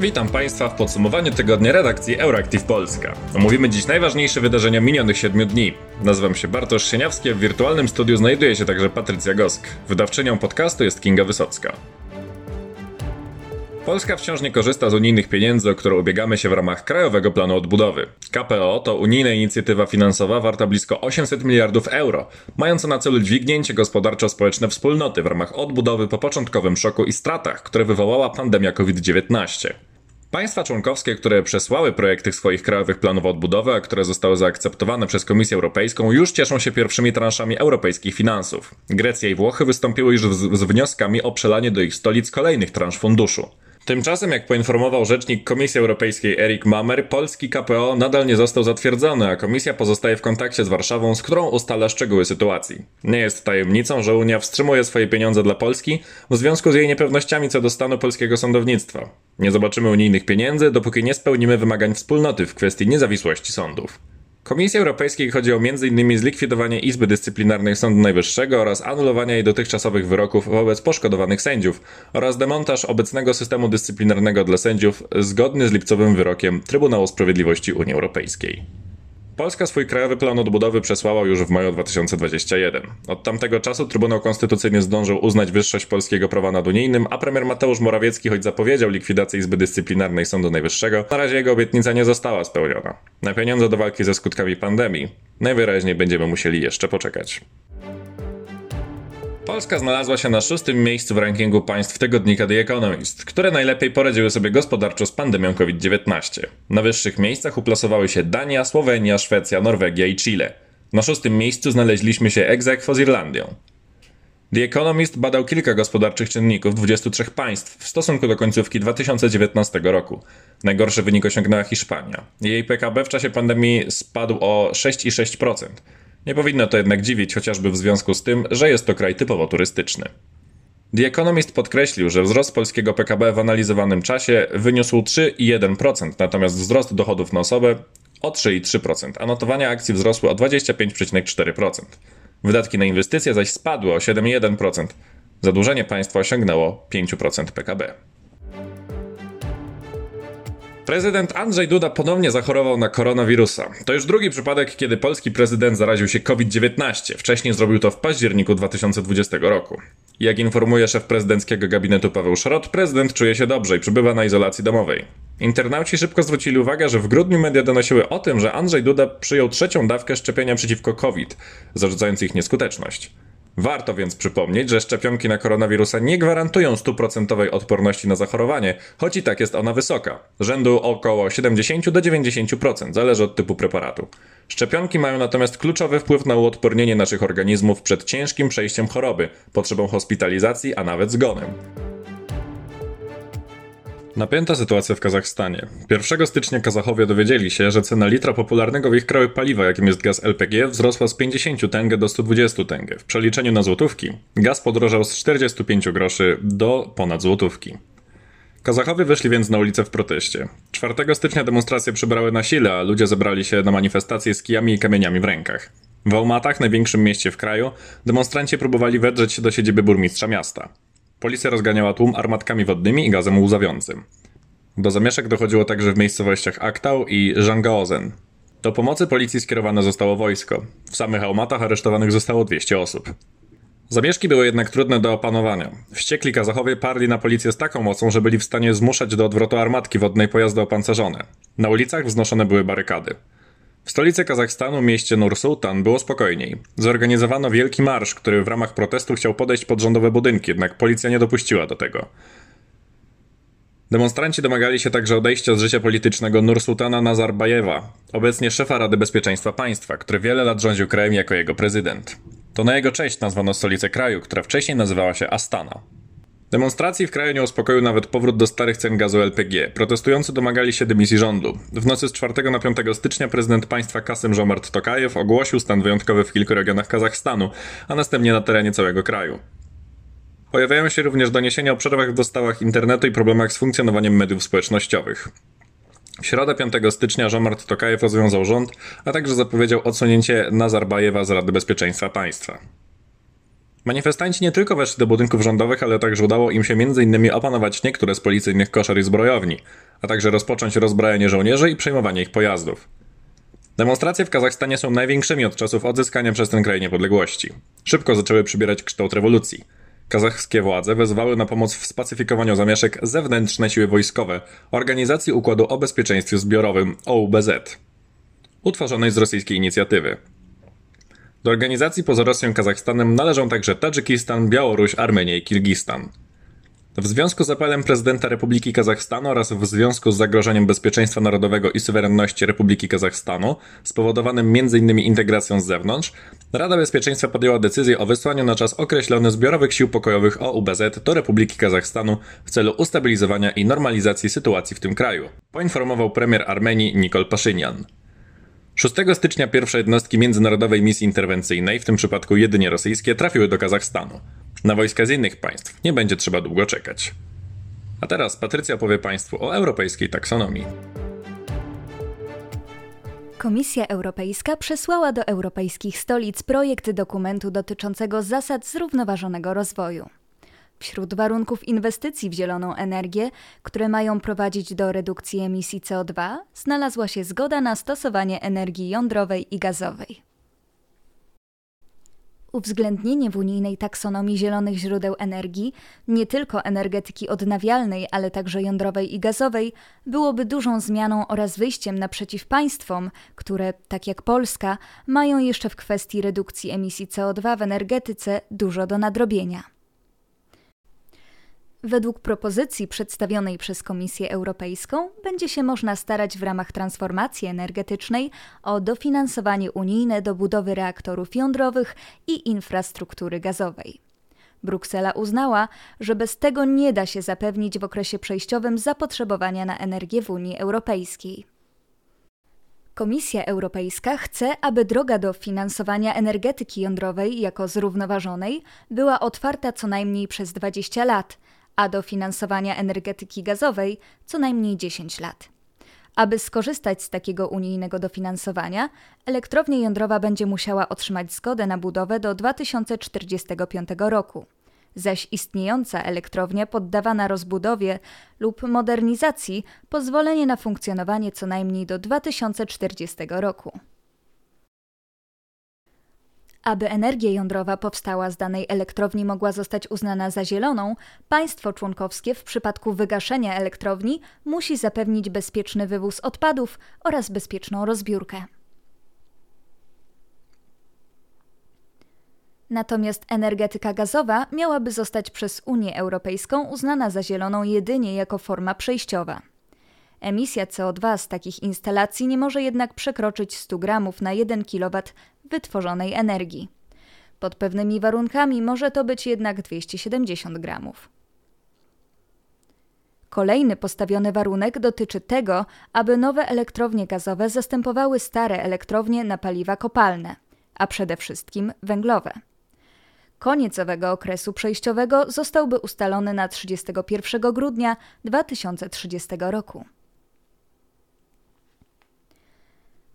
Witam Państwa w podsumowaniu tygodnia redakcji Euractiv Polska. Omówimy dziś najważniejsze wydarzenia minionych 7 dni. Nazywam się Bartosz Sieniawski, a w wirtualnym studiu znajduje się także Patrycja Gosk. Wydawczynią podcastu jest Kinga Wysocka. Polska wciąż nie korzysta z unijnych pieniędzy, o które ubiegamy się w ramach Krajowego Planu Odbudowy. KPO to unijna inicjatywa finansowa warta blisko 800 miliardów euro, mająca na celu dźwignięcie gospodarczo-społeczne wspólnoty w ramach odbudowy po początkowym szoku i stratach, które wywołała pandemia COVID-19. Państwa członkowskie, które przesłały projekty swoich krajowych planów odbudowy, a które zostały zaakceptowane przez Komisję Europejską, już cieszą się pierwszymi transzami europejskich finansów. Grecja i Włochy wystąpiły już z, z wnioskami o przelanie do ich stolic kolejnych transz funduszu. Tymczasem, jak poinformował rzecznik Komisji Europejskiej Erik Mamer, polski KPO nadal nie został zatwierdzony, a komisja pozostaje w kontakcie z Warszawą, z którą ustala szczegóły sytuacji. Nie jest tajemnicą, że Unia wstrzymuje swoje pieniądze dla Polski w związku z jej niepewnościami co do stanu polskiego sądownictwa. Nie zobaczymy unijnych pieniędzy, dopóki nie spełnimy wymagań wspólnoty w kwestii niezawisłości sądów. Komisji Europejskiej chodzi o m.in. zlikwidowanie Izby Dyscyplinarnej Sądu Najwyższego oraz anulowanie jej dotychczasowych wyroków wobec poszkodowanych sędziów oraz demontaż obecnego systemu dyscyplinarnego dla sędziów zgodny z lipcowym wyrokiem Trybunału Sprawiedliwości Unii Europejskiej. Polska swój krajowy plan odbudowy przesłała już w maju 2021. Od tamtego czasu Trybunał Konstytucyjny zdążył uznać wyższość polskiego prawa nad unijnym, a premier Mateusz Morawiecki, choć zapowiedział likwidację Izby Dyscyplinarnej Sądu Najwyższego, na razie jego obietnica nie została spełniona. Na pieniądze do walki ze skutkami pandemii najwyraźniej będziemy musieli jeszcze poczekać. Polska znalazła się na szóstym miejscu w rankingu państw tygodnika The Economist, które najlepiej poradziły sobie gospodarczo z pandemią COVID-19. Na wyższych miejscach uplasowały się Dania, Słowenia, Szwecja, Norwegia i Chile. Na szóstym miejscu znaleźliśmy się ex z Irlandią. The Economist badał kilka gospodarczych czynników 23 państw w stosunku do końcówki 2019 roku. Najgorszy wynik osiągnęła Hiszpania. Jej PKB w czasie pandemii spadł o 6,6%. Nie powinno to jednak dziwić, chociażby w związku z tym, że jest to kraj typowo turystyczny. The Economist podkreślił, że wzrost polskiego PKB w analizowanym czasie wyniósł 3,1%, natomiast wzrost dochodów na osobę o 3,3%, a notowania akcji wzrosły o 25,4%. Wydatki na inwestycje zaś spadły o 7,1%. Zadłużenie państwa osiągnęło 5% PKB. Prezydent Andrzej Duda ponownie zachorował na koronawirusa. To już drugi przypadek, kiedy polski prezydent zaraził się COVID-19. Wcześniej zrobił to w październiku 2020 roku. Jak informuje szef prezydenckiego gabinetu Paweł Szrot, prezydent czuje się dobrze i przebywa na izolacji domowej. Internauci szybko zwrócili uwagę, że w grudniu media donosiły o tym, że Andrzej Duda przyjął trzecią dawkę szczepienia przeciwko COVID, zarzucając ich nieskuteczność. Warto więc przypomnieć, że szczepionki na koronawirusa nie gwarantują stuprocentowej odporności na zachorowanie, choć i tak jest ona wysoka, rzędu około 70 do 90%, zależy od typu preparatu. Szczepionki mają natomiast kluczowy wpływ na uodpornienie naszych organizmów przed ciężkim przejściem choroby, potrzebą hospitalizacji, a nawet zgonem. Napięta sytuacja w Kazachstanie. 1 stycznia Kazachowie dowiedzieli się, że cena litra popularnego w ich kraju paliwa, jakim jest gaz LPG, wzrosła z 50 tenge do 120 tenge. W przeliczeniu na złotówki gaz podrożał z 45 groszy do ponad złotówki. Kazachowie wyszli więc na ulicę w proteście. 4 stycznia demonstracje przybrały na sile, a ludzie zebrali się na manifestacje z kijami i kamieniami w rękach. W Almatach, największym mieście w kraju, demonstranci próbowali wedrzeć się do siedziby burmistrza miasta. Policja rozganiała tłum armatkami wodnymi i gazem łzawiącym. Do zamieszek dochodziło także w miejscowościach Aktau i Żangaozen. Do pomocy policji skierowane zostało wojsko. W samych Almatach aresztowanych zostało 200 osób. Zamieszki były jednak trudne do opanowania. Wściekli Kazachowie parli na policję z taką mocą, że byli w stanie zmuszać do odwrotu armatki wodnej pojazdy opancerzone. Na ulicach wznoszone były barykady. W stolicy Kazachstanu, mieście Nur-Sultan, było spokojniej. Zorganizowano wielki marsz, który w ramach protestu chciał podejść pod rządowe budynki, jednak policja nie dopuściła do tego. Demonstranci domagali się także odejścia z życia politycznego Nur-Sultana Nazarbajewa, obecnie szefa Rady Bezpieczeństwa Państwa, który wiele lat rządził krajem jako jego prezydent. To na jego cześć nazwano stolicę kraju, która wcześniej nazywała się Astana. Demonstracji w kraju nie uspokoił nawet powrót do starych cen gazu LPG. Protestujący domagali się dymisji rządu. W nocy z 4 na 5 stycznia prezydent państwa Kasym Żomart Tokajew ogłosił stan wyjątkowy w kilku regionach Kazachstanu, a następnie na terenie całego kraju. Pojawiają się również doniesienia o przerwach w dostawach internetu i problemach z funkcjonowaniem mediów społecznościowych. W środę 5 stycznia Żomart Tokajew rozwiązał rząd, a także zapowiedział odsunięcie Nazarbajewa z Rady Bezpieczeństwa Państwa. Manifestanci nie tylko weszli do budynków rządowych, ale także udało im się m.in. opanować niektóre z policyjnych koszar i zbrojowni, a także rozpocząć rozbrajanie żołnierzy i przejmowanie ich pojazdów. Demonstracje w Kazachstanie są największymi od czasów odzyskania przez ten kraj niepodległości. Szybko zaczęły przybierać kształt rewolucji. Kazachskie władze wezwały na pomoc w spacyfikowaniu zamieszek zewnętrzne siły wojskowe Organizacji Układu o Bezpieczeństwie Zbiorowym OUBZ, utworzonej z rosyjskiej inicjatywy. Do organizacji poza Rosją i Kazachstanem należą także Tadżykistan, Białoruś, Armenia i Kirgistan. W związku z apelem prezydenta Republiki Kazachstanu oraz w związku z zagrożeniem bezpieczeństwa narodowego i suwerenności Republiki Kazachstanu, spowodowanym m.in. integracją z zewnątrz, Rada Bezpieczeństwa podjęła decyzję o wysłaniu na czas określony zbiorowych sił pokojowych OUBZ do Republiki Kazachstanu w celu ustabilizowania i normalizacji sytuacji w tym kraju, poinformował premier Armenii Nikol Paszynian. 6 stycznia pierwsze jednostki międzynarodowej misji interwencyjnej, w tym przypadku jedynie rosyjskie, trafiły do Kazachstanu. Na wojska z innych państw nie będzie trzeba długo czekać. A teraz Patrycja opowie Państwu o europejskiej taksonomii. Komisja Europejska przesłała do europejskich stolic projekt dokumentu dotyczącego zasad zrównoważonego rozwoju. Wśród warunków inwestycji w zieloną energię, które mają prowadzić do redukcji emisji CO2, znalazła się zgoda na stosowanie energii jądrowej i gazowej. Uwzględnienie w unijnej taksonomii zielonych źródeł energii, nie tylko energetyki odnawialnej, ale także jądrowej i gazowej, byłoby dużą zmianą oraz wyjściem naprzeciw państwom, które, tak jak Polska, mają jeszcze w kwestii redukcji emisji CO2 w energetyce dużo do nadrobienia. Według propozycji przedstawionej przez Komisję Europejską będzie się można starać w ramach transformacji energetycznej o dofinansowanie unijne do budowy reaktorów jądrowych i infrastruktury gazowej. Bruksela uznała, że bez tego nie da się zapewnić w okresie przejściowym zapotrzebowania na energię w Unii Europejskiej. Komisja Europejska chce, aby droga do finansowania energetyki jądrowej jako zrównoważonej była otwarta co najmniej przez 20 lat – a do finansowania energetyki gazowej co najmniej 10 lat. Aby skorzystać z takiego unijnego dofinansowania, elektrownia jądrowa będzie musiała otrzymać zgodę na budowę do 2045 roku, zaś istniejąca elektrownia poddawana rozbudowie lub modernizacji pozwolenie na funkcjonowanie co najmniej do 2040 roku. Aby energia jądrowa powstała z danej elektrowni mogła zostać uznana za zieloną, państwo członkowskie w przypadku wygaszenia elektrowni musi zapewnić bezpieczny wywóz odpadów oraz bezpieczną rozbiórkę. Natomiast energetyka gazowa miałaby zostać przez Unię Europejską uznana za zieloną jedynie jako forma przejściowa. Emisja CO2 z takich instalacji nie może jednak przekroczyć 100 gramów na 1 kW wytworzonej energii. Pod pewnymi warunkami może to być jednak 270 gramów. Kolejny postawiony warunek dotyczy tego, aby nowe elektrownie gazowe zastępowały stare elektrownie na paliwa kopalne, a przede wszystkim węglowe. Koniec owego okresu przejściowego zostałby ustalony na 31 grudnia 2030 roku.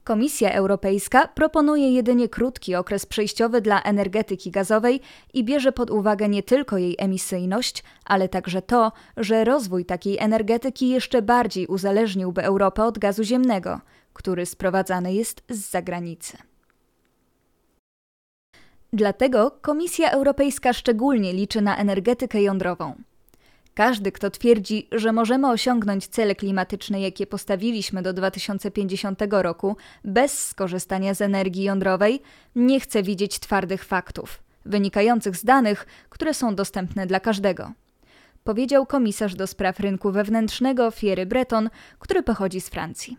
Komisja Europejska proponuje jedynie krótki okres przejściowy dla energetyki gazowej i bierze pod uwagę nie tylko jej emisyjność, ale także to, że rozwój takiej energetyki jeszcze bardziej uzależniłby Europę od gazu ziemnego, który sprowadzany jest z zagranicy. Dlatego Komisja Europejska szczególnie liczy na energetykę jądrową. Każdy, kto twierdzi, że możemy osiągnąć cele klimatyczne, jakie postawiliśmy do 2050 roku, bez skorzystania z energii jądrowej, nie chce widzieć twardych faktów, wynikających z danych, które są dostępne dla każdego. Powiedział komisarz do spraw rynku wewnętrznego Thierry Breton, który pochodzi z Francji.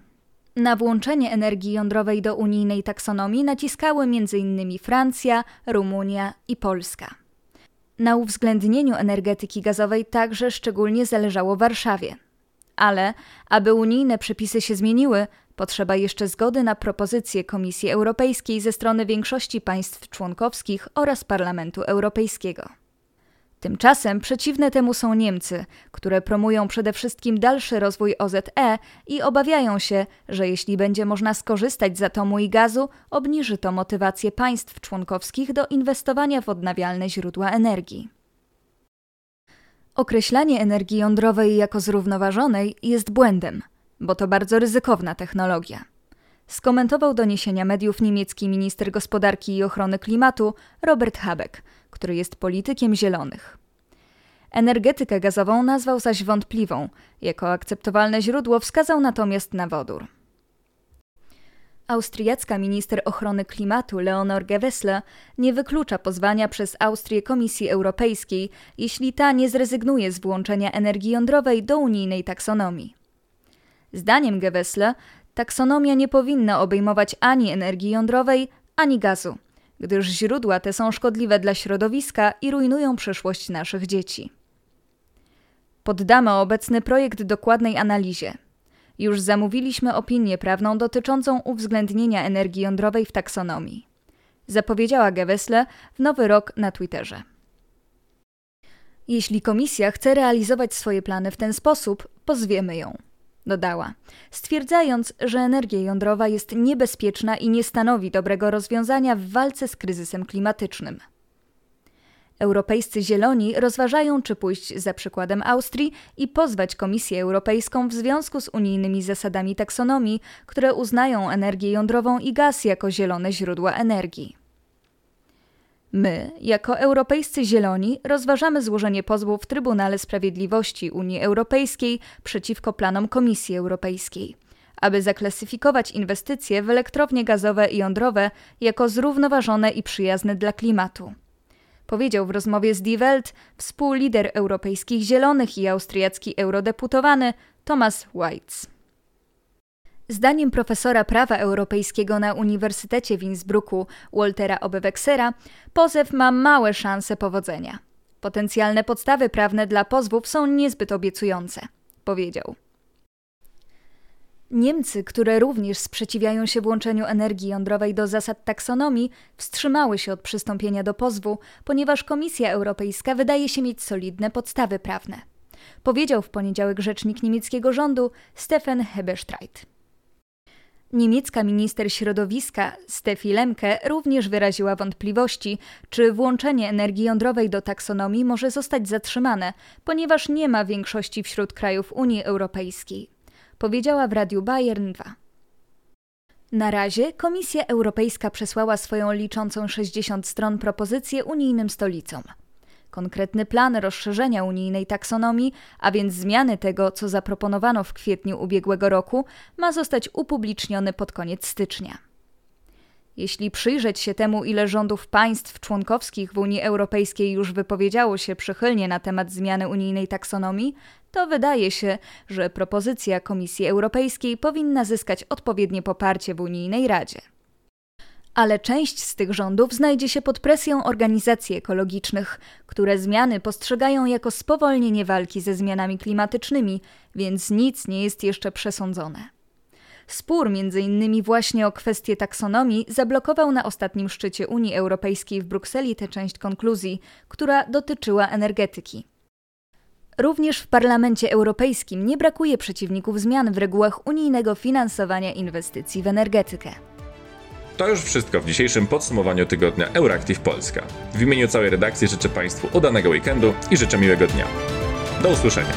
Na włączenie energii jądrowej do unijnej taksonomii naciskały m.in. Francja, Rumunia i Polska. Na uwzględnieniu energetyki gazowej także szczególnie zależało Warszawie. Ale, aby unijne przepisy się zmieniły, potrzeba jeszcze zgody na propozycje Komisji Europejskiej ze strony większości państw członkowskich oraz Parlamentu Europejskiego. Tymczasem przeciwne temu są Niemcy, które promują przede wszystkim dalszy rozwój OZE i obawiają się, że jeśli będzie można skorzystać z atomu i gazu, obniży to motywację państw członkowskich do inwestowania w odnawialne źródła energii. Określanie energii jądrowej jako zrównoważonej jest błędem, bo to bardzo ryzykowna technologia. Skomentował doniesienia mediów niemiecki minister gospodarki i ochrony klimatu Robert Habeck, który jest politykiem zielonych. Energetykę gazową nazwał zaś wątpliwą, jako akceptowalne źródło wskazał natomiast na wodór. Austriacka minister ochrony klimatu Leonor Gewessler nie wyklucza pozwania przez Austrię Komisji Europejskiej, jeśli ta nie zrezygnuje z włączenia energii jądrowej do unijnej taksonomii. Zdaniem Gewessler taksonomia nie powinna obejmować ani energii jądrowej, ani gazu, gdyż źródła te są szkodliwe dla środowiska i rujnują przyszłość naszych dzieci. Poddamy obecny projekt dokładnej analizie. Już zamówiliśmy opinię prawną dotyczącą uwzględnienia energii jądrowej w taksonomii. Zapowiedziała Gewessle w nowy rok na Twitterze. Jeśli komisja chce realizować swoje plany w ten sposób, pozwiemy ją, dodała, stwierdzając, że energia jądrowa jest niebezpieczna i nie stanowi dobrego rozwiązania w walce z kryzysem klimatycznym. Europejscy Zieloni rozważają, czy pójść za przykładem Austrii i pozwać Komisję Europejską w związku z unijnymi zasadami taksonomii, które uznają energię jądrową i gaz jako zielone źródła energii. My, jako Europejscy Zieloni, rozważamy złożenie pozwu w Trybunale Sprawiedliwości Unii Europejskiej przeciwko planom Komisji Europejskiej, aby zaklasyfikować inwestycje w elektrownie gazowe i jądrowe jako zrównoważone i przyjazne dla klimatu powiedział w rozmowie z Die Welt współlider europejskich zielonych i austriacki eurodeputowany Thomas Weitz. Zdaniem profesora prawa europejskiego na Uniwersytecie w Innsbrucku Waltera Obewexera, pozew ma małe szanse powodzenia. Potencjalne podstawy prawne dla pozwów są niezbyt obiecujące, powiedział. Niemcy, które również sprzeciwiają się włączeniu energii jądrowej do zasad taksonomii, wstrzymały się od przystąpienia do pozwu, ponieważ Komisja Europejska wydaje się mieć solidne podstawy prawne. Powiedział w poniedziałek rzecznik niemieckiego rządu Stefan Heberstreit. Niemiecka minister środowiska Steffi Lemke również wyraziła wątpliwości, czy włączenie energii jądrowej do taksonomii może zostać zatrzymane, ponieważ nie ma większości wśród krajów Unii Europejskiej powiedziała w Radiu Bayern 2. Na razie Komisja Europejska przesłała swoją liczącą 60 stron propozycję unijnym stolicom. Konkretny plan rozszerzenia unijnej taksonomii, a więc zmiany tego, co zaproponowano w kwietniu ubiegłego roku, ma zostać upubliczniony pod koniec stycznia. Jeśli przyjrzeć się temu, ile rządów państw członkowskich w Unii Europejskiej już wypowiedziało się przychylnie na temat zmiany unijnej taksonomii, to wydaje się, że propozycja Komisji Europejskiej powinna zyskać odpowiednie poparcie w Unijnej Radzie. Ale część z tych rządów znajdzie się pod presją organizacji ekologicznych, które zmiany postrzegają jako spowolnienie walki ze zmianami klimatycznymi, więc nic nie jest jeszcze przesądzone. Spór między innymi właśnie o kwestię taksonomii zablokował na ostatnim szczycie Unii Europejskiej w Brukseli tę część konkluzji, która dotyczyła energetyki. Również w Parlamencie Europejskim nie brakuje przeciwników zmian w regułach unijnego finansowania inwestycji w energetykę. To już wszystko w dzisiejszym podsumowaniu tygodnia Euractiv Polska. W imieniu całej redakcji życzę Państwu udanego weekendu i życzę miłego dnia. Do usłyszenia.